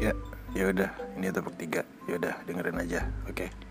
ya ya udah. Ini topik tiga. Ya udah dengerin aja. Oke.